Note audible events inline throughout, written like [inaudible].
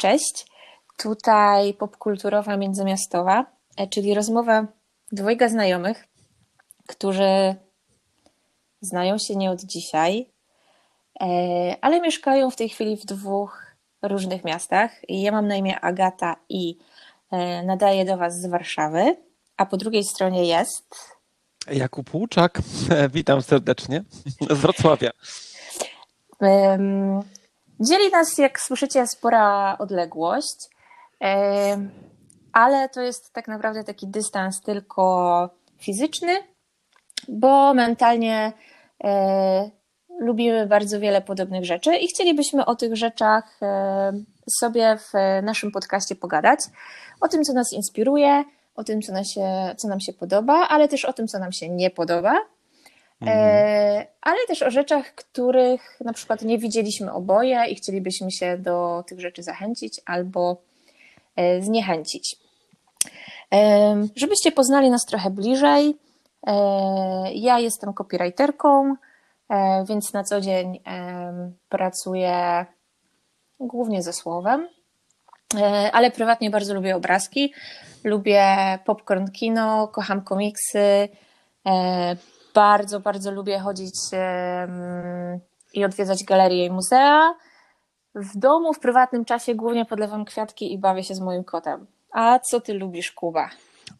Cześć. Tutaj popkulturowa międzymiastowa, e, czyli rozmowa dwojga znajomych, którzy znają się nie od dzisiaj, e, ale mieszkają w tej chwili w dwóch różnych miastach. Ja mam na imię Agata i e, nadaję do Was z Warszawy, a po drugiej stronie jest. Jakub Łuczak, [laughs] witam serdecznie z Wrocławia. Dzieli nas, jak słyszycie, spora odległość, ale to jest tak naprawdę taki dystans tylko fizyczny, bo mentalnie e, lubimy bardzo wiele podobnych rzeczy i chcielibyśmy o tych rzeczach e, sobie w naszym podcaście pogadać. O tym, co nas inspiruje, o tym, co nam się, co nam się podoba, ale też o tym, co nam się nie podoba. Mhm. E, ale też o rzeczach, których na przykład nie widzieliśmy oboje i chcielibyśmy się do tych rzeczy zachęcić albo e, zniechęcić. Żebyście poznali nas trochę bliżej, ja jestem copywriterką, E, więc na co dzień pracuję głównie ze słowem, e, ale prywatnie bardzo lubię obrazki, lubię popcorn kino, kocham komiksy, e, bardzo, bardzo lubię chodzić i odwiedzać galerie i muzea. W domu, w prywatnym czasie głównie podlewam kwiatki i bawię się z moim kotem. A co ty lubisz, Kuba?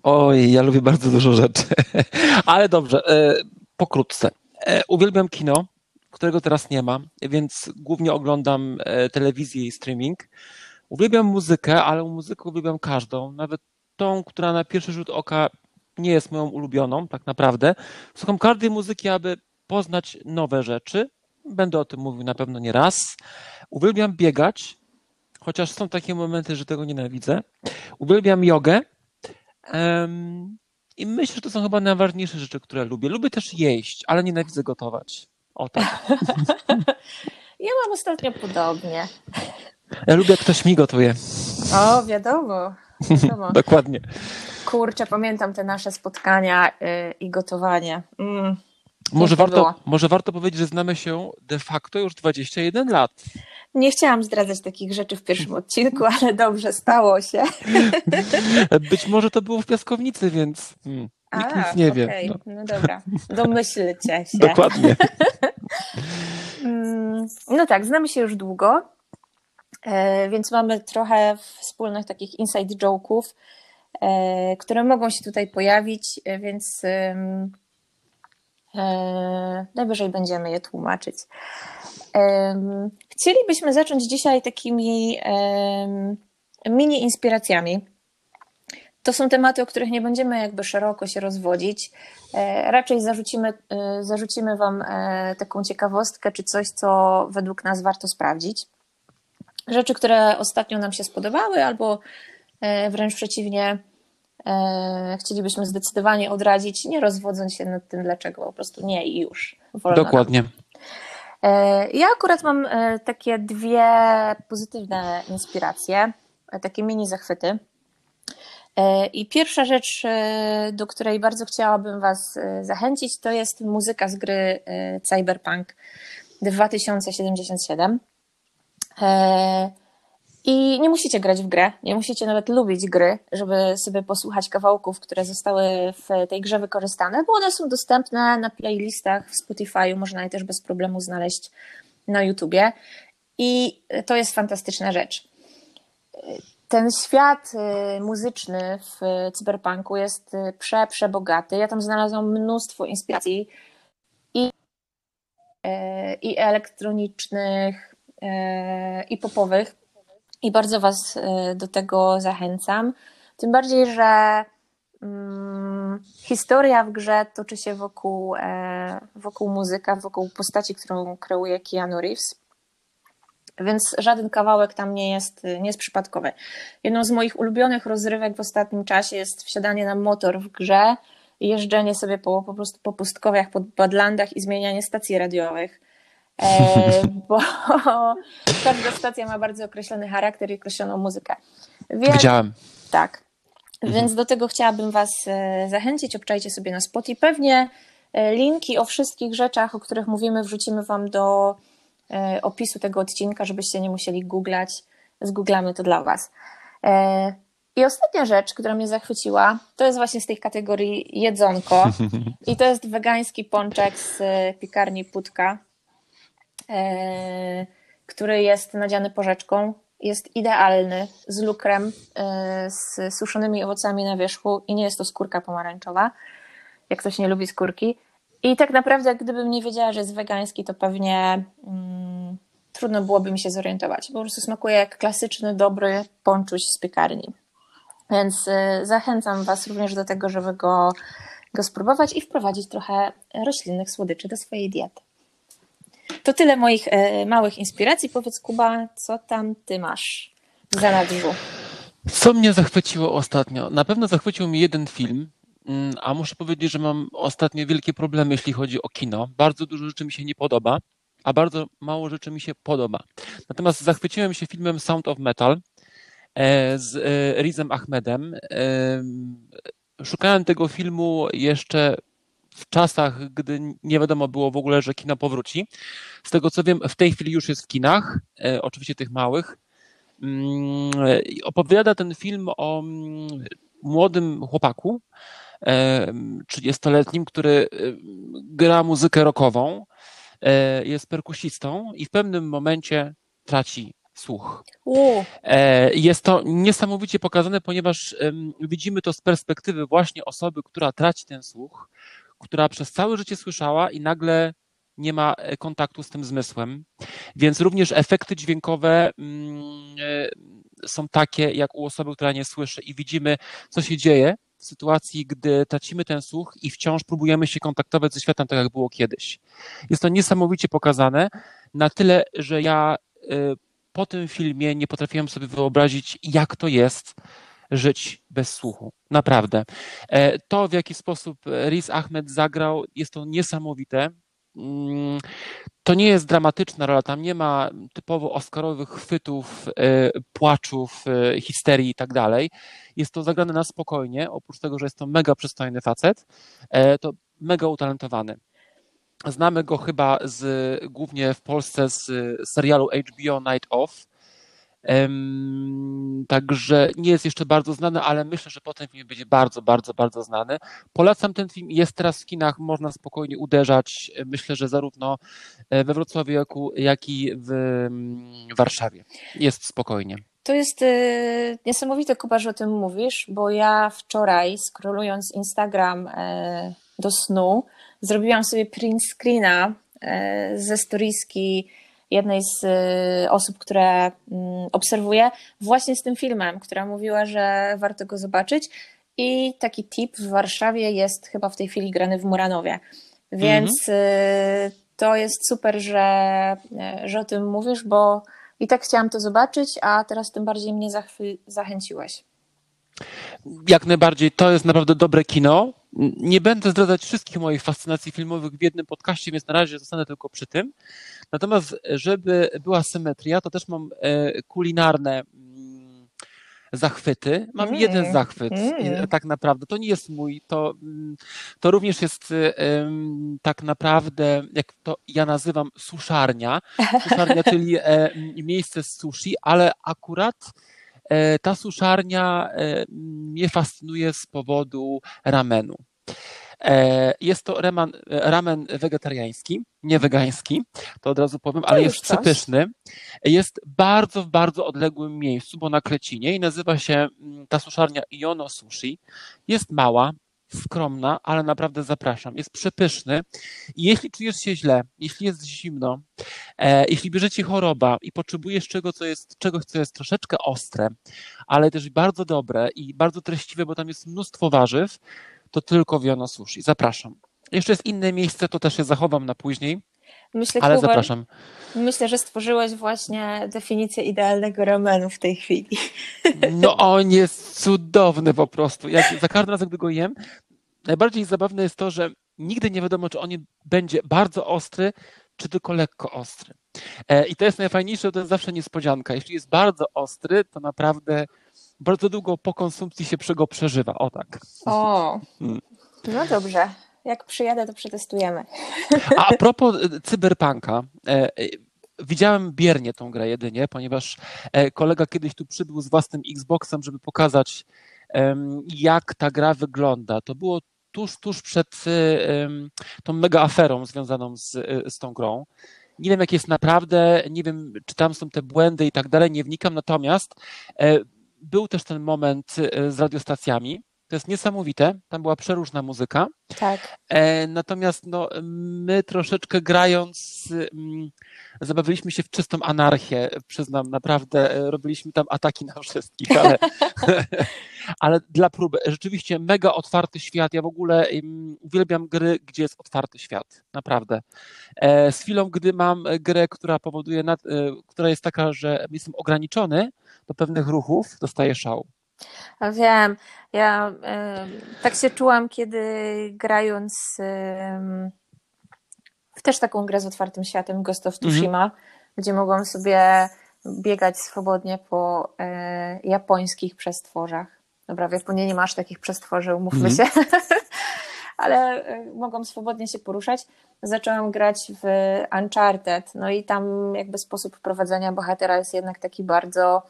Oj, ja lubię bardzo dużo rzeczy, [laughs] ale dobrze, pokrótce. E, uwielbiam kino, którego teraz nie ma, więc głównie oglądam e, telewizję i streaming. Uwielbiam muzykę, ale muzykę uwielbiam każdą, nawet tą, która na pierwszy rzut oka nie jest moją ulubioną, tak naprawdę. Słucham każdej muzyki, aby poznać nowe rzeczy. Będę o tym mówił na pewno nie raz. Uwielbiam biegać, chociaż są takie momenty, że tego nienawidzę. Uwielbiam jogę. I myślę, że to są chyba najważniejsze rzeczy, które lubię. Lubię też jeść, ale nienawidzę gotować. O tak. [laughs] ja mam ostatnio podobnie. Ja lubię, jak ktoś mi gotuje. O, wiadomo. [laughs] Dokładnie. Kurczę, pamiętam te nasze spotkania yy, i gotowanie. Mm. Może warto, może warto powiedzieć, że znamy się de facto już 21 lat. Nie chciałam zdradzać takich rzeczy w pierwszym odcinku, ale dobrze, stało się. [laughs] Być może to było w piaskownicy, więc hmm, nikt A, nic nie okay. wie. No. no dobra, domyślcie [laughs] się. Dokładnie. Mm, no tak, znamy się już długo, więc mamy trochę wspólnych takich inside joke'ów, e, które mogą się tutaj pojawić, e, więc najwyżej będziemy je tłumaczyć. Chcielibyśmy zacząć dzisiaj takimi mini inspiracjami. To są tematy, o których nie będziemy jakby szeroko się rozwodzić. E, raczej zarzucimy, e, zarzucimy Wam e, taką ciekawostkę, czy coś, co według nas warto sprawdzić. Rzeczy, które ostatnio nam się spodobały, albo wręcz przeciwnie, chcielibyśmy zdecydowanie odradzić, nie rozwodząc się nad tym, dlaczego po prostu nie i już. Dokładnie. Nam. E, ja akurat mam e, takie dwie pozytywne inspiracje, e, takie mini zachwyty. I pierwsza rzecz, do której bardzo chciałabym Was zachęcić, to jest muzyka z gry Cyberpunk 2077. I nie musicie grać w grę, nie musicie nawet lubić gry, żeby sobie posłuchać kawałków, które zostały w tej grze wykorzystane, bo one są dostępne na playlistach w Spotify, można je też bez problemu znaleźć na YouTubie. I to jest fantastyczna rzecz. Ten świat y, muzyczny w cyberpunku jest y, prze, przebogaty. Ja tam znalazłam mnóstwo inspiracji i, y, i elektronicznych, i popowych i bardzo Was y, do tego zachęcam. Tym bardziej, że mm, historia w grze toczy się wokół, e, wokół muzyka, wokół postaci, którą kreuje Keanu Reeves. Więc żaden kawałek tam nie jest, nie jest przypadkowy. Jedną z moich ulubionych rozrywek w ostatnim czasie jest wsiadanie na motor w grze jeżdżenie sobie po, po prostu po pustkowiach, po badlandach i zmienianie stacji radiowych. E, bo [laughs] każda stacja ma bardzo określony charakter i określoną muzykę. Więc, Widziałem. Tak. Mhm. Więc do tego chciałabym Was e, zachęcić. Obczajcie sobie na spot i pewnie e, linki o wszystkich rzeczach, o których mówimy, wrzucimy Wam do opisu tego odcinka, żebyście nie musieli googlać zgooglamy to dla Was. I ostatnia rzecz, która mnie zachwyciła, to jest właśnie z tej kategorii jedzonko. [laughs] I to jest wegański pączek z piekarni Putka, który jest nadziany porzeczką. Jest idealny, z lukrem, e, z suszonymi owocami na wierzchu i nie jest to skórka pomarańczowa, jak ktoś nie lubi skórki. I tak naprawdę, gdybym nie wiedziała, że jest wegański, to pewnie mm, trudno byłoby mi się zorientować. Po prostu smakuje jak klasyczny, dobry ponczuś z piekarni. Więc y, zachęcam Was również do tego, żeby go, go spróbować i wprowadzić trochę roślinnych słodyczy do swojej diety. To tyle moich y, małych inspiracji. Powiedz, Kuba, co tam Ty masz w zanadrzu? Co mnie zachwyciło ostatnio? Na pewno zachwycił mnie jeden film, mm, a muszę powiedzieć, że mam ostatnio wielkie problemy, jeśli chodzi o kino. Bardzo dużo rzeczy mi się nie podoba, a bardzo mało rzeczy mi się podoba. Natomiast zachwyciłem się filmem Sound of Metal e, z e, Rizem Ahmedem. E, szukałem tego filmu jeszcze w czasach, gdy nie wiadomo było w ogóle, że kino powróci. Z tego co wiem, w tej chwili już jest w kinach, oczywiście tych małych. Mm, opowiada ten film o mm, młodym chłopaku, 30-letnim, który gra muzykę rockową E, jest perkusistą i w pewnym momencie traci słuch. E, jest to niesamowicie pokazane, ponieważ widzimy to z perspektywy właśnie osoby, która traci ten słuch, która przez całe życie słyszała i nagle nie ma e, kontaktu z tym zmysłem. Więc również efekty dźwiękowe mm, są takie, jak u osoby, która nie słyszy, i widzimy, co się dzieje w sytuacji, gdy tracimy ten słuch i wciąż próbujemy się kontaktować ze światem tak, jak było kiedyś. Jest to niesamowicie pokazane, na tyle, że ja y, po tym filmie nie potrafiłem sobie wyobrazić, jak to jest żyć bez słuchu. Naprawdę. E, to, w jaki sposób Riz Ahmed zagrał, jest to niesamowite. Mm, to nie jest dramatyczna rola, tam nie ma typowo oscarowych chwytów, e, płaczów, e, histerii i tak dalej. Jest to zagrane na spokojnie, oprócz tego, że jest to mega przystojny facet, e, to mega utalentowany. Znamy go chyba z, głównie w Polsce z serialu HBO Night Off, Także nie jest jeszcze bardzo znany, ale myślę, że potem film będzie bardzo, bardzo, bardzo znany. Polecam ten film, jest teraz w kinach, można spokojnie uderzać. Myślę, że zarówno e, we Wrocławiu, jak i w Warszawie. Jest spokojnie. To jest y, niesamowite, Kuba, że o tym mówisz, bo ja wczoraj, scrollując Instagram y, do snu, zrobiłam sobie print screena ze storiski jednej z y, osób, które mm, obserwuję, właśnie z tym filmem, która mówiła, że warto go zobaczyć. I taki tip w Warszawie jest chyba w tej chwili grany w Muranowie. Więc mhm. to jest super, że, że o tym mówisz, bo i tak chciałam to zobaczyć, a teraz tym bardziej mnie zachęciłeś. Jak najbardziej, to jest naprawdę dobre kino. Nie będę zdradzać wszystkich moich fascynacji filmowych w jednym podcaście, więc na razie zostanę tylko przy tym. Natomiast, żeby była symetria, to też mam e, kulinarne mm, zachwyty. Mam mm. jeden zachwyt, mm. tak naprawdę. To nie jest mój, to, to również jest um, tak naprawdę, jak to ja nazywam, suszarnia. Suszarnia, [laughs] czyli e, miejsce z sushi, ale akurat E, ta suszarnia e, mnie fascynuje z powodu ramenu. E, jest to ramen, ramen wegetariański, nie wegański, to od razu powiem, ale jest przepyszny. Jest bardzo w bardzo odległym miejscu, bo na Klecinie i nazywa się mm, ta suszarnia Iono Sushi. Jest mała, skromna, ale naprawdę zapraszam. Jest przepyszny jeśli czujesz się źle, jeśli jest zimno, e, jeśli bierzecie choroba i potrzebujesz czego, co jest, czegoś, co jest troszeczkę ostre, ale też bardzo dobre i bardzo treściwe, bo tam jest mnóstwo warzyw, to tylko Wiono Sushi. Zapraszam. Jeszcze jest inne miejsce, to też się zachowam na później. Myślę, ale Kubar, zapraszam. Myślę, że stworzyłeś właśnie definicję idealnego ramenu w tej chwili. No on jest cudowny po prostu. Jak, za każdym razem, gdy go jem, najbardziej zabawne jest to, że nigdy nie wiadomo, czy on będzie bardzo ostry, czy tylko lekko ostry. E, I to jest najfajniejsze, to jest zawsze niespodzianka. Jeśli jest bardzo ostry, to naprawdę bardzo długo po konsumpcji się go przeżywa. O tak. O, hmm. no dobrze. Jak przyjadę, to przetestujemy. A, propos e, cyberpunka, e, widziałem biernie tą grę jedynie, ponieważ e, kolega kiedyś tu przybył z własnym Xboxem, żeby pokazać, jak ta gra wygląda. To było tuż, tuż przed tą mega aferą związaną z, z tą grą. Nie wiem, jak jest naprawdę, nie wiem, czy tam są te błędy i tak dalej, nie wnikam, natomiast był też ten moment z radiostacjami, to jest niesamowite. Tam była przeróżna muzyka. Tak. E, natomiast no, my troszeczkę grając, mm, zabawiliśmy się w czystą anarchię. Przyznam, naprawdę e, robiliśmy tam ataki na wszystkich, ale, [laughs] [laughs] ale dla próby. Rzeczywiście mega otwarty świat. Ja w ogóle uwielbiam gry, gdzie jest otwarty świat. Naprawdę. E, z chwilą, gdy mam grę, która powoduje, która jest taka, że jestem ograniczony do pewnych ruchów, dostaję szału. Wiem, ja y, tak się czułam, kiedy grając y, w też taką grę z otwartym światem Ghost of mhm. Tsushima, gdzie mogłam sobie biegać swobodnie po y, japońskich przestworzach. Dobra, w Japonii nie masz takich przestworzy, umówmy mhm. się, [laughs] ale mogłam swobodnie się poruszać. Zaczęłam grać w Uncharted, no i tam jakby sposób prowadzenia bohatera jest jednak taki bardzo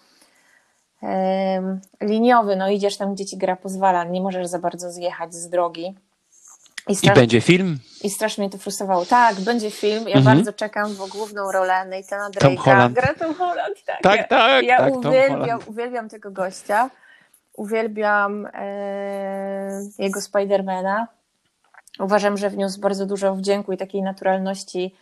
liniowy, no idziesz tam, gdzie ci gra pozwala, nie możesz za bardzo zjechać z drogi. I, strasz... I będzie film? I strasznie mnie to frustrowało. Tak, będzie film. Ja mhm. bardzo czekam, bo główną rolę Nathana Drake'a gra Tom Holland. Tak, tak, tak. Ja tak, uwielbiam, uwielbiam tego gościa. Uwielbiam e, jego Spidermana. Uważam, że wniósł bardzo dużo wdzięku i takiej naturalności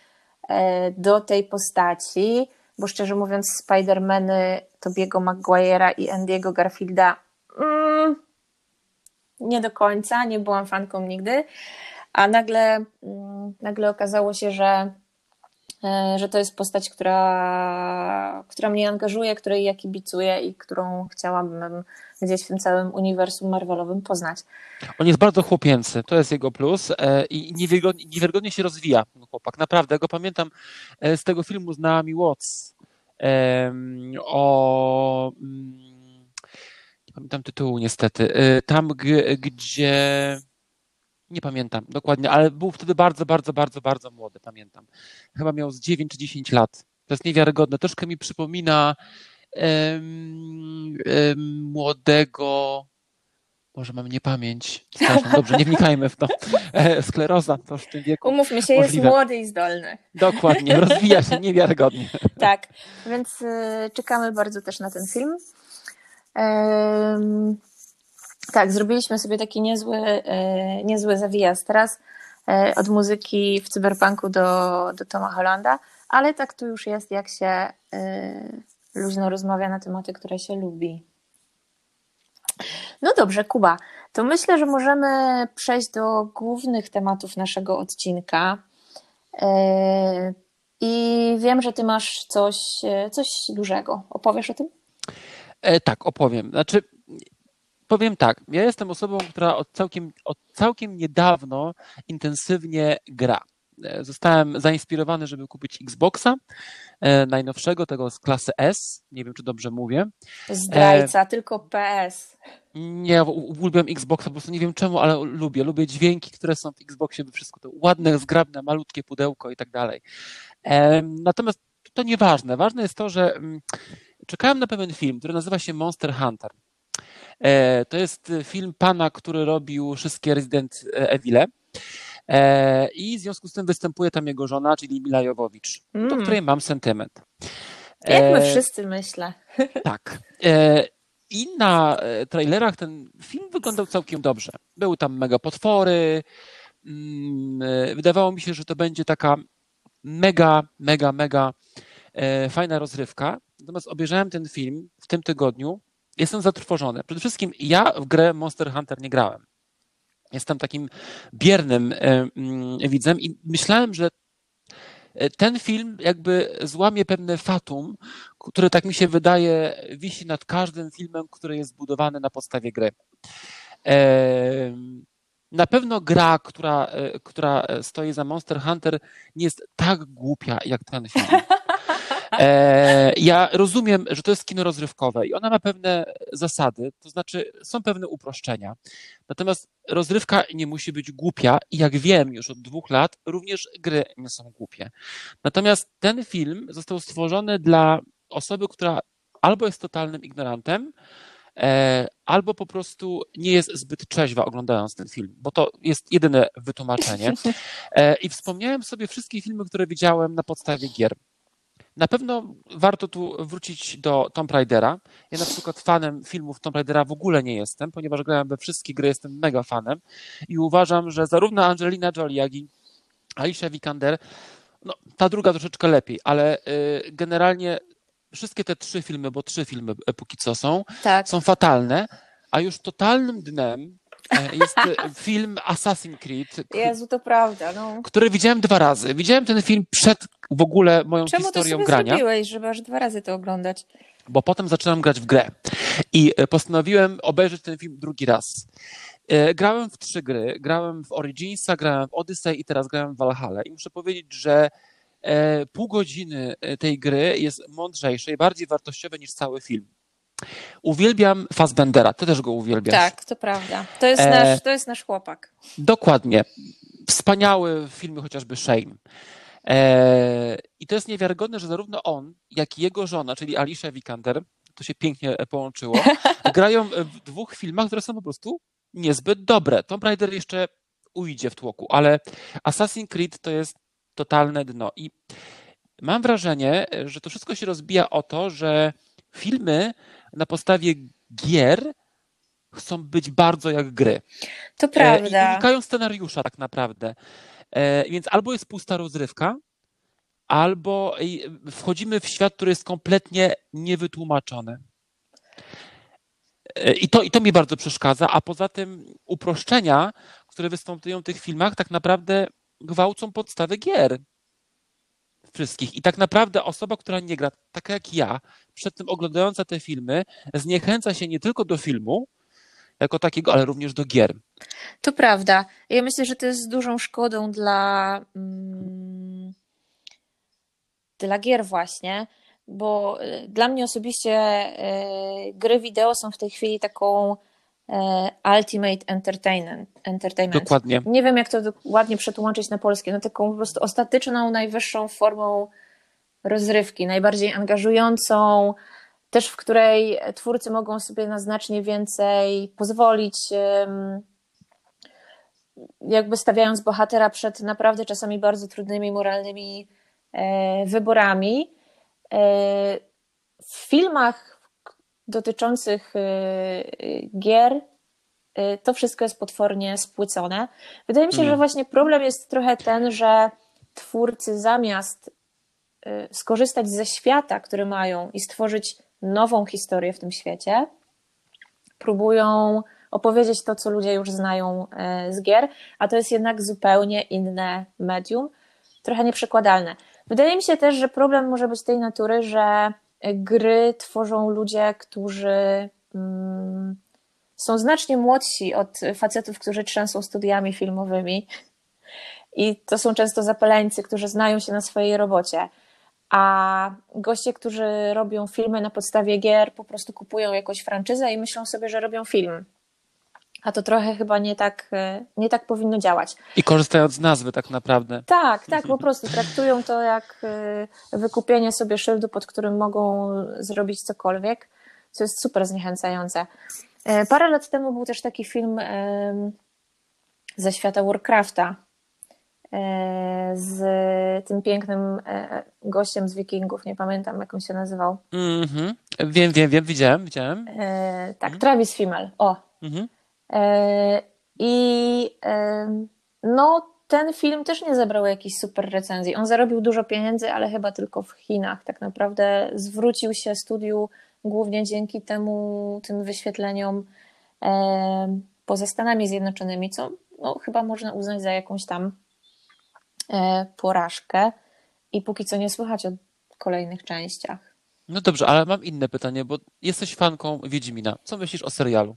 e, do tej postaci bo szczerze mówiąc Spider-Many Tobiego Maguire'a i Andy'ego Garfielda mm, nie do końca, nie byłam fanką nigdy, a nagle, mm, nagle okazało się, że, że to jest postać, która, która mnie angażuje, której ja kibicuję i którą chciałabym gdzieś w tym całym uniwersum Marvelowym poznać. On jest bardzo chłopięcy, to jest jego plus e, i niewiarygodnie, się rozwija chłopak, naprawdę. Go pamiętam e, z tego filmu z Naomi Watts o mm, nie pamiętam tytułu niestety, e, tam gdzie nie pamiętam dokładnie, ale był wtedy bardzo, bardzo, bardzo, bardzo młody, pamiętam. Chyba miał z 9 czy 10 lat. To jest niewiarygodne. Troszkę mi przypomina młodego, może mam niepamięć, Strasznie, dobrze, nie wnikajmy w to. E, skleroza to w tym wieku. Umówmy się, możliwe. jest młody i zdolny. Dokładnie, rozwija się niewiarygodnie. [laughs] Tak, więc y, czekamy bardzo też na ten film. Tak, zrobiliśmy sobie taki niezły, e, niezły zawijas teraz e, od muzyki w cyberpunku do, do Toma Hollanda, ale tak tu już jest, jak się luźno rozmawia na tematy, które się lubi. No dobrze, Kuba, to myślę, że możemy przejść do głównych tematów naszego odcinka. E, I wiem, że ty masz coś, e, coś dużego. Opowiesz o tym? E, tak, opowiem. Znaczy, powiem tak. Ja jestem osobą, która od całkiem, od całkiem niedawno intensywnie gra. E, zostałem zainspirowany, żeby kupić Xboxa e, najnowszego, tego z klasy S. Nie wiem, czy dobrze mówię. Zdrajca, e... tylko PS. Nie, uwielbiam Xboxa, po prostu nie wiem czemu, ale lubię. Lubię dźwięki, które są w Xboxie, wszystko to ładne, zgrabne, malutkie pudełko i tak dalej. Natomiast to nieważne. Ważne jest to, że mm, czekałem na pewien film, który nazywa się Monster Hunter. E, to jest film pana, który robił wszystkie Resident Evil. E, I w związku z tym występuje tam jego żona, czyli Mila Jowowicz, mm. do której mam sentyment. Jak my e, wszyscy, myślę. [laughs] Tak. E, I na trailerach ten film wyglądał całkiem dobrze. Były tam mega potwory. Mm, wydawało mi się, że to będzie taka mega, mega, mega fajna rozrywka. Natomiast obejrzałem ten film w tym tygodniu. Jestem zatrwożony. Przede wszystkim ja w grę Monster Hunter nie grałem. Jestem takim biernym e, mm, widzem i myślałem, że e, ten film jakby złamie pewne fatum, które tak mi się wydaje wisi nad każdym filmem, który jest zbudowany na podstawie gry. E, na pewno gra, która, która stoi za Monster Hunter, nie jest tak głupia jak ten film. [laughs] E, ja rozumiem, że to jest kino rozrywkowe i ona ma pewne zasady, to znaczy są pewne uproszczenia. Natomiast rozrywka nie musi być głupia i jak wiem już od dwóch lat, również gry nie są głupie. Natomiast ten film został stworzony dla osoby, która albo jest totalnym ignorantem, e, albo po prostu nie jest zbyt trzeźwa oglądając ten film, bo to jest jedyne wytłumaczenie. [laughs] E, I wspomniałem sobie wszystkie filmy, które widziałem na podstawie gier. Na pewno warto tu wrócić do Tomb Raidera. Ja na przykład fanem filmów Tomb Raidera w ogóle nie jestem, ponieważ grałem we wszystkie gry, jestem mega fanem i uważam, że zarówno Angelina Jolie, jak i Alicia Vikander, no, ta druga troszeczkę lepiej, ale y, generalnie wszystkie te trzy filmy, bo trzy filmy póki co są, Tak. są fatalne, a już totalnym dnem e, jest e, film Assassin's Creed, Jezu, to prawda. No. który widziałem dwa razy. Widziałem ten film przed w ogóle moją Czemu to historią sobie grania, zrobiłeś, żeby aż dwa razy to oglądać? bo potem zacząłem grać w grę i e, postanowiłem obejrzeć ten film drugi raz. E, Grałem w trzy gry. Grałem w Originsa, grałem w Odyssey i teraz grałem w Valhalla. I muszę powiedzieć, że e, pół godziny e, tej gry jest mądrzejsze i bardziej wartościowe niż cały film. Uwielbiam Fassbendera, ty też go uwielbiasz. Tak, to prawda. To jest, E, nasz, to jest nasz chłopak. Dokładnie. Wspaniały w filmie chociażby Shane. E, I to jest niewiarygodne, że zarówno on, jak i jego żona, czyli Alicia Vikander, to się pięknie połączyło, [laughs] grają w dwóch filmach, które są po prostu niezbyt dobre. Tomb Raider jeszcze ujdzie w tłoku, ale Assassin's Creed to jest totalne dno. I mam wrażenie, że to wszystko się rozbija o to, że filmy na podstawie gier chcą być bardzo jak gry. To E, I prawda. unikają scenariusza tak naprawdę. E, Więc albo jest pusta rozrywka, albo i- wchodzimy w świat, który jest kompletnie niewytłumaczony. E, I to, I to mi bardzo przeszkadza, a poza tym uproszczenia, które występują w tych filmach, tak naprawdę gwałcą podstawy gier. Wszystkich. I tak naprawdę osoba, która nie gra, taka jak ja, przed tym oglądająca te filmy, zniechęca się nie tylko do filmu, jako takiego, ale również do gier. To prawda. Ja myślę, że to jest dużą szkodą dla, mm, dla gier właśnie, bo y, dla mnie osobiście y, gry wideo są w tej chwili taką ultimate entertainment. entertainment. Dokładnie. Nie wiem, jak to ładnie przetłumaczyć na polskie, no taką po prostu ostateczną, najwyższą formą rozrywki, najbardziej angażującą, też w której twórcy mogą sobie na znacznie więcej pozwolić, jakby stawiając bohatera przed naprawdę czasami bardzo trudnymi moralnymi e, wyborami. E, W filmach dotyczących e, gier e, to wszystko jest potwornie spłycone. Wydaje mi się, że właśnie problem jest trochę ten, że twórcy zamiast y, skorzystać ze świata, który mają i stworzyć nową historię w tym świecie, próbują opowiedzieć to, co ludzie już znają z gier, a to jest jednak zupełnie inne medium, trochę nieprzekładalne. Wydaje mi się też, że problem może być tej natury, że gry tworzą ludzie, którzy mm, są znacznie młodsi od facetów, którzy trzęsą studiami filmowymi. I to są często zapaleńcy, którzy znają się na swojej robocie. A goście, którzy robią filmy na podstawie gier, po prostu kupują jakąś franczyzę i myślą sobie, że robią film. A to trochę chyba nie tak, e, nie tak powinno działać. I korzystając z nazwy tak naprawdę. Tak, tak, po prostu traktują to jak e, wykupienie sobie szyldu, pod którym mogą zrobić cokolwiek, co jest super zniechęcające. E, Parę lat temu był też taki film ze świata Warcrafta z tym pięknym gościem z Wikingów, nie pamiętam jak on się nazywał. Mhm. Wiem, wiem, wiem, widziałem, widziałem. Tak, Travis Fimmel, o, Mhm. E, I e, no, ten film też nie zebrał jakichś super recenzji. On zarobił dużo pieniędzy, ale chyba tylko w Chinach. Tak naprawdę zwrócił się studiu głównie dzięki temu, tym wyświetleniom e, poza Stanami Zjednoczonymi, co no, chyba można uznać za jakąś tam e, porażkę. I póki co nie słychać o kolejnych częściach. No dobrze, ale mam inne pytanie, bo jesteś fanką Wiedźmina. Co myślisz o serialu?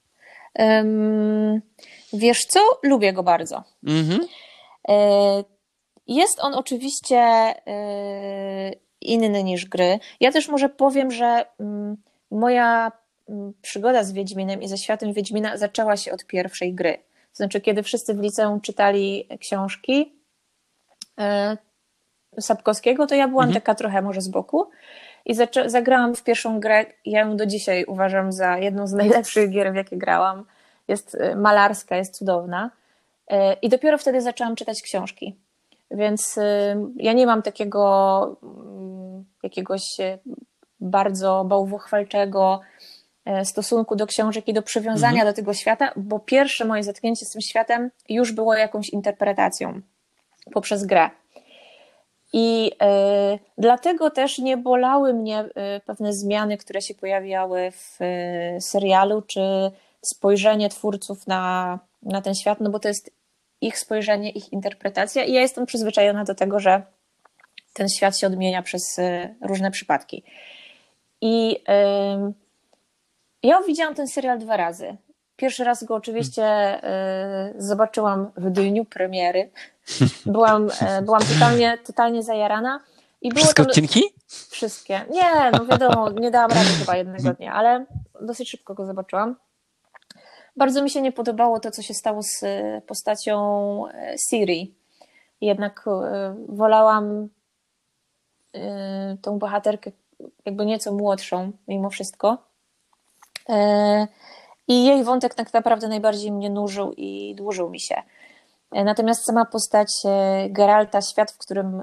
Wiesz co? Lubię go bardzo. Mhm. E, Jest on oczywiście e, inny niż gry. Ja też może powiem, że mm, moja mm, przygoda z Wiedźminem i ze światem Wiedźmina zaczęła się od pierwszej gry. To znaczy, kiedy wszyscy w liceum czytali książki e, Sapkowskiego, to ja byłam mhm. taka trochę może z boku i zagrałam w pierwszą grę. Ja ją do dzisiaj uważam za jedną z najlepszych gier, w jakie grałam. Jest e, malarska, jest cudowna. E, I dopiero wtedy zaczęłam czytać książki. Więc ja nie mam takiego mm, jakiegoś bardzo bałwochwalczego stosunku do książek i do przywiązania mhm. do tego świata, bo pierwsze moje zetknięcie z tym światem już było jakąś interpretacją poprzez grę. I y, dlatego też nie bolały mnie y, pewne zmiany, które się pojawiały w y, serialu, czy spojrzenie twórców na, na ten świat, no bo to jest ich spojrzenie, ich interpretacja, i ja jestem przyzwyczajona do tego, że ten świat się odmienia przez różne przypadki. I ja widziałam ten serial dwa razy. Pierwszy raz go oczywiście zobaczyłam w dniu premiery Byłam, [laughs] e, byłam totalnie, totalnie zajarana. I było Wszystkie tam... odcinki? Wszystkie. Nie, no wiadomo, nie dałam rady chyba jednego dnia, ale dosyć szybko go zobaczyłam. Bardzo mi się nie podobało to, co się stało z e, postacią e, Siri. Jednak wolałam tą bohaterkę jakby nieco młodszą mimo wszystko. I jej wątek tak naprawdę najbardziej mnie nużył i dłużył mi się. Natomiast sama postać e, Geralta, świat, w którym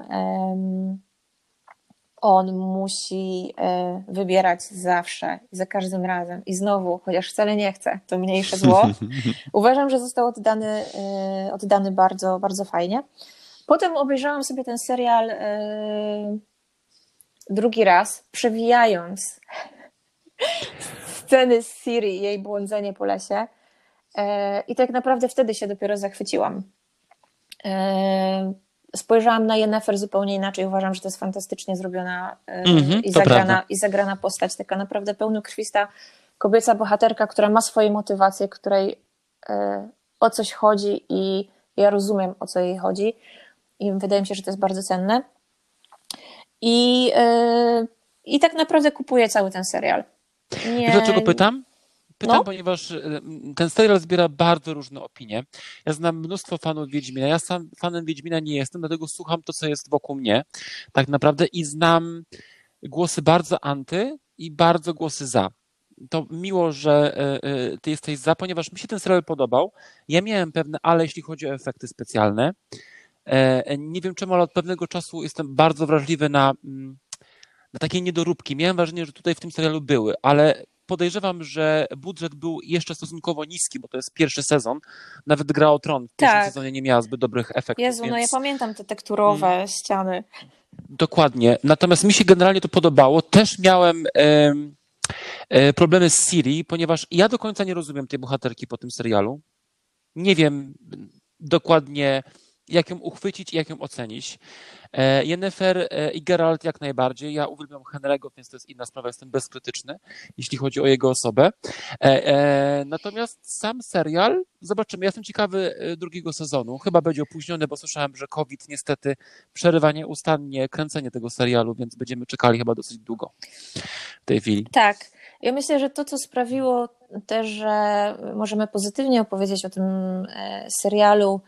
on musi e, wybierać zawsze, za każdym razem i znowu, chociaż wcale nie chce, to mniejsze zło. [laughs] Uważam, że został oddany, e, oddany bardzo, bardzo fajnie. Potem obejrzałam sobie ten serial drugi raz, przewijając sceny z Siri i jej błądzenie po lesie. I tak naprawdę wtedy się dopiero zachwyciłam. E, spojrzałam na Jennifer zupełnie inaczej. Uważam, że to jest fantastycznie zrobiona mm-hmm, i, zagrana, i zagrana postać. Taka naprawdę pełnokrwista kobieca bohaterka, która ma swoje motywacje, której e, o coś chodzi i ja rozumiem, o co jej chodzi. I wydaje mi się, że to jest bardzo cenne. I, i tak naprawdę kupuję cały ten serial. Nie... Dlaczego pytam? Pytam, no. ponieważ e, ten serial zbiera bardzo różne opinie. Ja znam mnóstwo fanów Wiedźmina. Ja sam fanem Wiedźmina nie jestem, dlatego słucham to, co jest wokół mnie, tak naprawdę, i znam głosy bardzo anty i bardzo głosy za. To miło, że e, e, ty jesteś za, ponieważ mi się ten serial podobał. Ja miałem pewne ale, jeśli chodzi o efekty specjalne. Nie wiem czemu, ale od pewnego czasu jestem bardzo wrażliwy na, mm, na takie niedoróbki. Miałem wrażenie, że tutaj w tym serialu były, ale podejrzewam, że budżet był jeszcze stosunkowo niski, bo to jest pierwszy sezon. Nawet Gra o Tron w pierwszym tak. sezonie nie miała zbyt dobrych efektów. Jezu, więc... no ja pamiętam te tekturowe hmm. ściany. Dokładnie. Natomiast mi się generalnie to podobało. Też miałem e, problemy z Siri, ponieważ ja do końca nie rozumiem tej bohaterki po tym serialu. Nie wiem dokładnie, jak ją uchwycić i jak ją ocenić. E, Jennifer e, i Geralt jak najbardziej. Ja uwielbiam Henry'ego, więc to jest inna sprawa, jestem bezkrytyczny, jeśli chodzi o jego osobę. E, natomiast sam serial, zobaczymy. Ja jestem ciekawy drugiego sezonu. Chyba będzie opóźniony, bo słyszałem, że COVID niestety przerywa nieustannie kręcenie tego serialu, więc będziemy czekali chyba dosyć długo w tej chwili. Tak. Ja myślę, że to, co sprawiło też, że możemy pozytywnie opowiedzieć o tym serialu,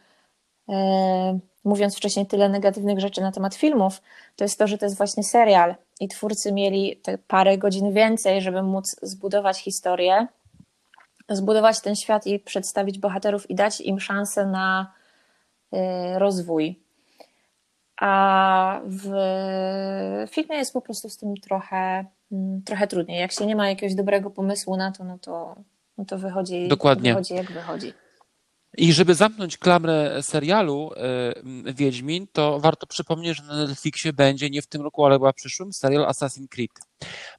mówiąc wcześniej tyle negatywnych rzeczy na temat filmów, to jest to, że to jest właśnie serial i twórcy mieli te parę godzin więcej, żeby móc zbudować historię, zbudować ten świat i przedstawić bohaterów i dać im szansę na y, rozwój. A w filmie jest po prostu z tym trochę, mm, trochę trudniej. Jak się nie ma jakiegoś dobrego pomysłu na to, no to, no to wychodzi, Dokładnie. wychodzi jak wychodzi. I żeby zamknąć klamrę serialu y, Wiedźmin, to warto przypomnieć, że na Netflixie będzie nie w tym roku, ale chyba w przyszłym serial Assassin's Creed.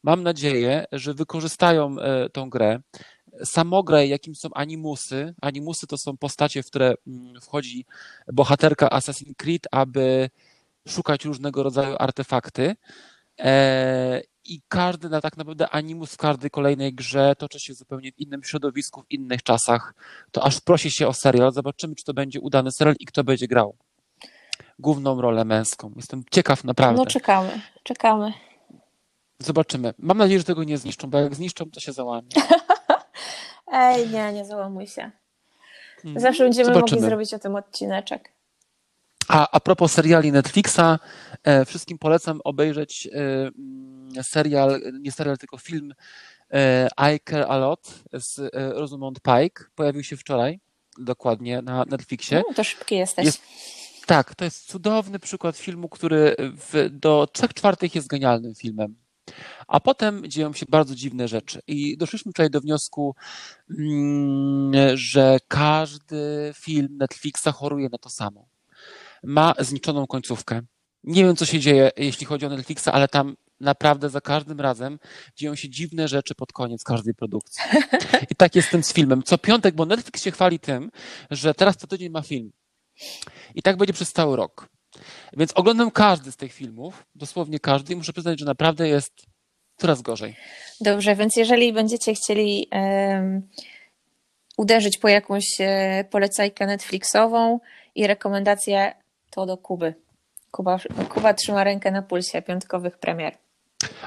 Mam nadzieję, że wykorzystają y, tą grę. Samogrę, jakim są animusy. Animusy to są postacie, w które mm, wchodzi bohaterka Assassin's Creed, aby szukać różnego rodzaju artefakty. I każdy na tak naprawdę animus w każdej kolejnej grze toczy się zupełnie w innym środowisku, w innych czasach. To aż prosi się o serial. Zobaczymy, czy to będzie udany serial i kto będzie grał. główną rolę męską. Jestem ciekaw naprawdę. No czekamy, czekamy. Zobaczymy. Mam nadzieję, że tego nie zniszczą, bo jak zniszczą, to się załamie. [laughs] Ej, nie, nie załamuj się. Zawsze będziemy Zobaczymy. mogli zrobić o tym odcineczek. A, a propos seriali Netflixa, e, wszystkim polecam obejrzeć e, mm, serial, nie serial, tylko film e, I Care A Lot z Rosamund Pike. Pojawił się wczoraj, dokładnie, na Netflixie. No, to szybki jesteś. Jest, tak, to jest cudowny przykład filmu, który w, do trzech czwartych jest genialnym filmem. A potem dzieją się bardzo dziwne rzeczy. I doszliśmy wczoraj do wniosku, mm, że każdy film Netflixa choruje na to samo. Ma zniczoną końcówkę. Nie wiem, co się dzieje, jeśli chodzi o Netflixa, ale tam naprawdę za każdym razem dzieją się dziwne rzeczy pod koniec każdej produkcji. I tak jest z tym z filmem. Co piątek, bo Netflix się chwali tym, że teraz co tydzień ma film. I tak będzie przez cały rok. Więc oglądam każdy z tych filmów, dosłownie każdy, i muszę przyznać, że naprawdę jest coraz gorzej. Dobrze, więc jeżeli będziecie chcieli em, uderzyć po jakąś e, polecajkę Netflixową i rekomendację, to do Kuby. Kuba, Kuba trzyma rękę na pulsie piątkowych premier.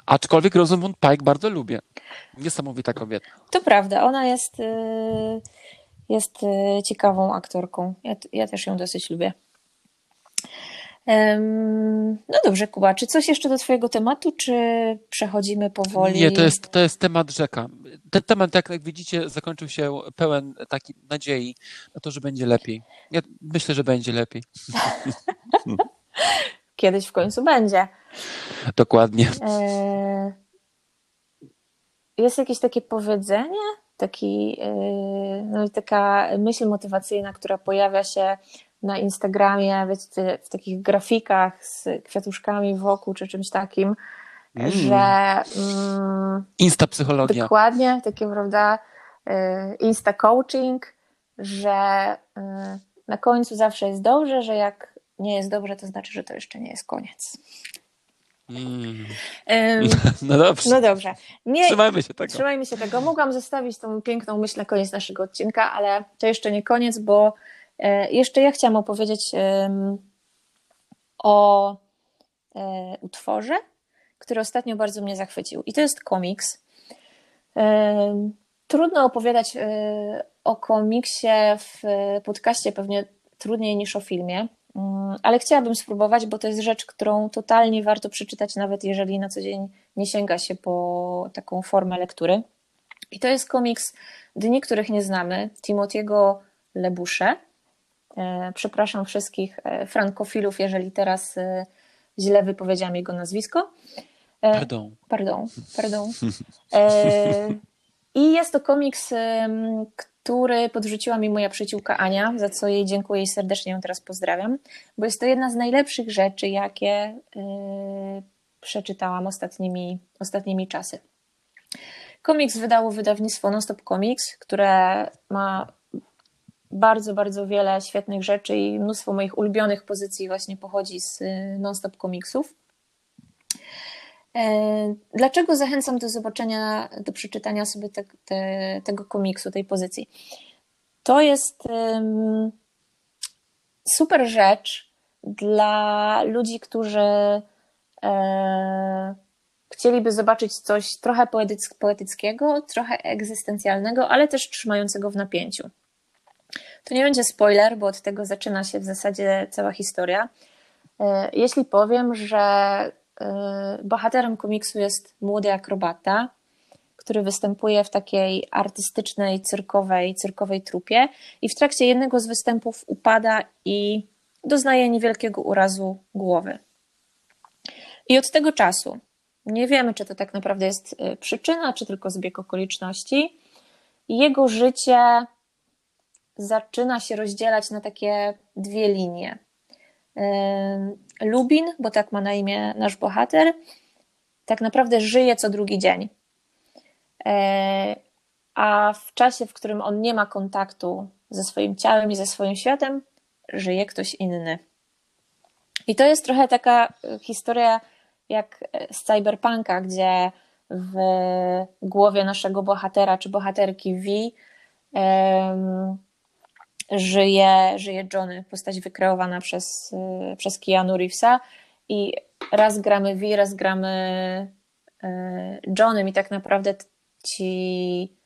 Aczkolwiek Rosamund Pike bardzo lubię. Niesamowita kobieta. To prawda, ona jest, y, jest y, ciekawą aktorką. Ja, ja też ją dosyć lubię. No dobrze, Kuba, czy coś jeszcze do Twojego tematu, czy przechodzimy powoli? Nie, to jest, to jest temat rzeka. Ten temat, jak, jak widzicie, zakończył się pełen takiej nadziei na to, że będzie lepiej. Ja myślę, że będzie lepiej. [laughs] Kiedyś w końcu będzie. Dokładnie. E, Jest jakieś takie powiedzenie, taki, e, no, i taka myśl motywacyjna, która pojawia się na Instagramie, wiecie, w takich grafikach z kwiatuszkami wokół czy czymś takim, Mm. że mm, Insta psychologia. dokładnie takie, prawda, e, insta coaching, że e, na końcu zawsze jest dobrze, że jak nie jest dobrze, to znaczy, że to jeszcze nie jest koniec. Mm. Em, [laughs] No dobrze. No dobrze. Nie, Trzymajmy się tego. Trzymajmy się tego. Mogłam zostawić tą piękną myśl na koniec naszego odcinka, ale to jeszcze nie koniec, bo jeszcze ja chciałam opowiedzieć o e, utworze, który ostatnio bardzo mnie zachwycił. I to jest komiks. Em, Trudno opowiadać e, o komiksie w podcaście, pewnie trudniej niż o filmie, Mm, ale chciałabym spróbować, bo to jest rzecz, którą totalnie warto przeczytać, nawet jeżeli na co dzień nie sięga się po taką formę lektury. I to jest komiks Dni, których nie znamy, Timothy'ego Lebusze. E, Przepraszam wszystkich e, frankofilów, jeżeli teraz e, źle wypowiedziałam jego nazwisko. Pardon. Pardon, pardon. [laughs] I jest to komiks, który podrzuciła mi moja przyjaciółka Ania, za co jej dziękuję i serdecznie ją teraz pozdrawiam, bo jest to jedna z najlepszych rzeczy, jakie przeczytałam ostatnimi, ostatnimi czasy. Komiks wydało wydawnictwo Nonstop Comics, które ma bardzo, bardzo wiele świetnych rzeczy i mnóstwo moich ulubionych pozycji właśnie pochodzi z y, Nonstop Comicsów. E, Dlaczego zachęcam do zobaczenia, do przeczytania sobie te, te, tego komiksu, tej pozycji? To jest em, super rzecz dla ludzi, którzy e, chcieliby zobaczyć coś trochę poetyck- poetyckiego, trochę egzystencjalnego, ale też trzymającego w napięciu. To nie będzie spoiler, bo od tego zaczyna się w zasadzie cała historia. E, Jeśli powiem, że e, bohaterem komiksu jest młody akrobata, który występuje w takiej artystycznej, cyrkowej, cyrkowej trupie i w trakcie jednego z występów upada i doznaje niewielkiego urazu głowy. I od tego czasu nie wiemy, czy to tak naprawdę jest e, przyczyna, czy tylko zbieg okoliczności. Jego życie zaczyna się rozdzielać na takie dwie linie. Lubin, bo tak ma na imię nasz bohater, tak naprawdę żyje co drugi dzień. A w czasie, w którym on nie ma kontaktu ze swoim ciałem i ze swoim światem, żyje ktoś inny. I to jest trochę taka e, historia jak z cyberpunka, gdzie w głowie naszego bohatera czy bohaterki V żyje, żyje Johnny, postać wykreowana przez, y, przez Keanu Reevesa i raz gramy V, raz gramy y, Johnnym i tak naprawdę ci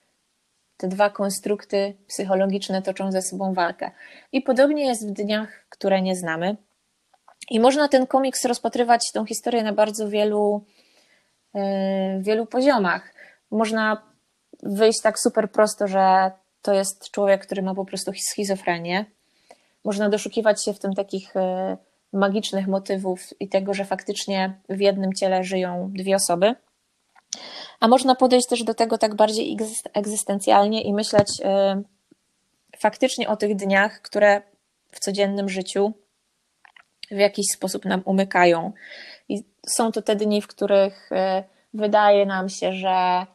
te dwa konstrukty psychologiczne toczą ze sobą walkę. I podobnie jest w dniach, które nie znamy. I można ten komiks rozpatrywać, tą historię na bardzo wielu, yy, wielu poziomach. Można wyjść tak super prosto, że to jest człowiek, który ma po prostu schizofrenię. Można doszukiwać się w tym takich yy, magicznych motywów i tego, że faktycznie w jednym ciele żyją dwie osoby. A można podejść też do tego tak bardziej egzystencjalnie i myśleć yy, faktycznie o tych dniach, które w codziennym życiu w jakiś sposób nam umykają. I są to te dni, w których y, wydaje nam się, że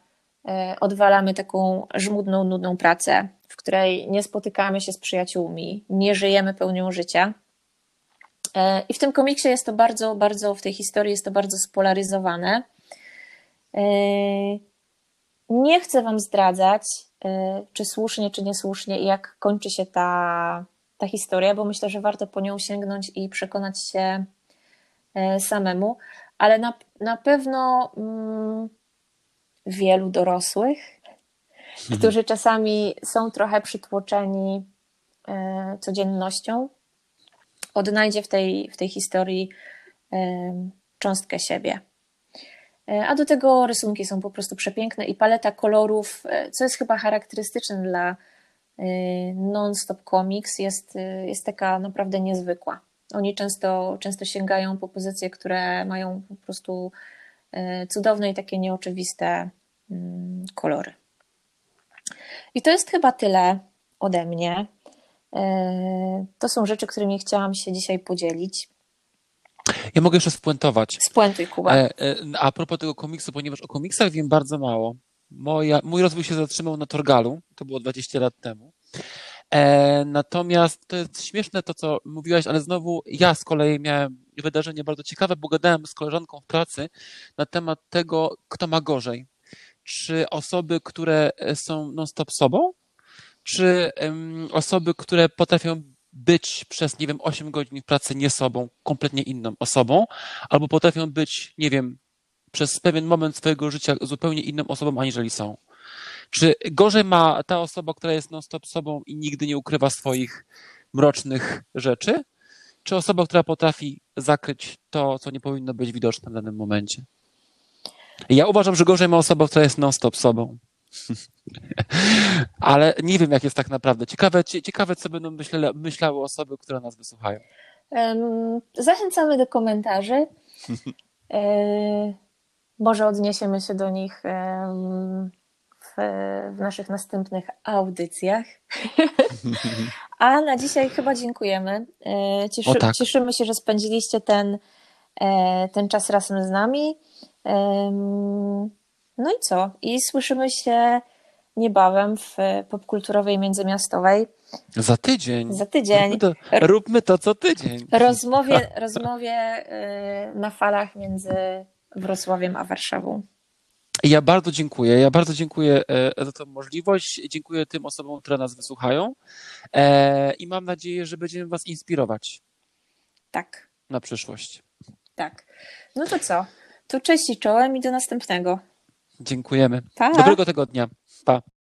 odwalamy taką żmudną, nudną pracę, w której nie spotykamy się z przyjaciółmi, nie żyjemy pełnią życia. Y, I w tym komiksie jest to bardzo, bardzo, w tej historii jest to bardzo spolaryzowane. Nie chcę Wam zdradzać, czy słusznie, czy niesłusznie, i jak kończy się ta, ta historia, bo myślę, że warto po nią sięgnąć i przekonać się e, samemu, ale na, na pewno mm, wielu dorosłych, mhm. którzy czasami są trochę przytłoczeni e, codziennością, odnajdzie w tej, w tej historii e, cząstkę siebie. E, a do tego rysunki są po prostu przepiękne i paleta kolorów, co jest chyba charakterystyczne dla non-stop comics jest, jest taka naprawdę niezwykła. Oni często, często sięgają po pozycje, które mają po prostu cudowne i takie nieoczywiste mm, kolory. I to jest chyba tyle ode mnie. To są rzeczy, którymi chciałam się dzisiaj podzielić. Ja mogę jeszcze spuentować. Spuentuj, Kuba. E, e, a propos tego komiksu, ponieważ o komiksach wiem bardzo mało. Moja, mój rozwój się zatrzymał na Torgalu, to było 20 lat temu. E, natomiast to jest śmieszne to, co mówiłaś, ale znowu ja z kolei miałem wydarzenie bardzo ciekawe, bo gadałem z koleżanką w pracy na temat tego, kto ma gorzej. Czy osoby, które są non-stop sobą, czy um, osoby, które potrafią być przez, nie wiem, 8 godzin w pracy nie sobą, kompletnie inną osobą, albo potrafią być, nie wiem, przez pewien moment swojego życia zupełnie inną osobą, aniżeli są. Czy gorzej ma ta osoba, która jest non-stop sobą i nigdy nie ukrywa swoich mrocznych rzeczy? Czy osoba, która potrafi zakryć to, co nie powinno być widoczne w danym momencie? Ja uważam, że gorzej ma osoba, która jest non-stop sobą. [laughs] Ale nie wiem, jak jest tak naprawdę. Ciekawe, ciekawe co będą myślele, myślały osoby, które nas wysłuchają. Zachęcamy do komentarzy. [laughs] E, może odniesiemy się do nich w, w naszych następnych audycjach. [laughs] A na dzisiaj chyba dziękujemy. E, cieszy, tak. Cieszymy się, że spędziliście ten, e, ten czas razem z nami. No i co? I słyszymy się niebawem w popkulturowej międzymiastowej. Za tydzień. Za tydzień. Róbmy to, róbmy to co tydzień. Rozmowie, rozmowie e, na falach między Wrocławiem a Warszawą. Ja bardzo dziękuję. Ja bardzo dziękuję e, za tę możliwość. Dziękuję tym osobom, które nas wysłuchają e, i mam nadzieję, że będziemy Was inspirować. Tak. Na przyszłość. Tak. No to co? To cześć i czołem i do następnego. Dziękujemy. Pa. Dobrego tego dnia. Pa.